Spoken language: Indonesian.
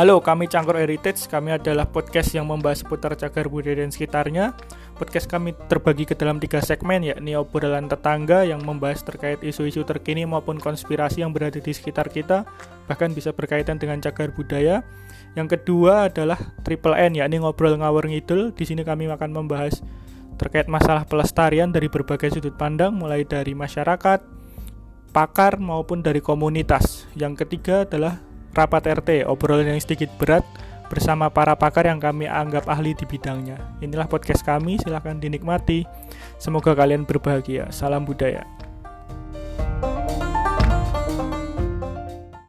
Halo, kami Cangkor Heritage. Kami adalah podcast yang membahas seputar cagar budaya dan sekitarnya. Podcast kami terbagi ke dalam tiga segmen, yakni obrolan tetangga yang membahas terkait isu-isu terkini maupun konspirasi yang berada di sekitar kita, bahkan bisa berkaitan dengan cagar budaya. Yang kedua adalah Triple N, yakni ngobrol ngawur ngidul. Di sini kami akan membahas terkait masalah pelestarian dari berbagai sudut pandang, mulai dari masyarakat, pakar maupun dari komunitas. Yang ketiga adalah rapat RT, obrolan yang sedikit berat bersama para pakar yang kami anggap ahli di bidangnya. Inilah podcast kami, silahkan dinikmati. Semoga kalian berbahagia. Salam budaya.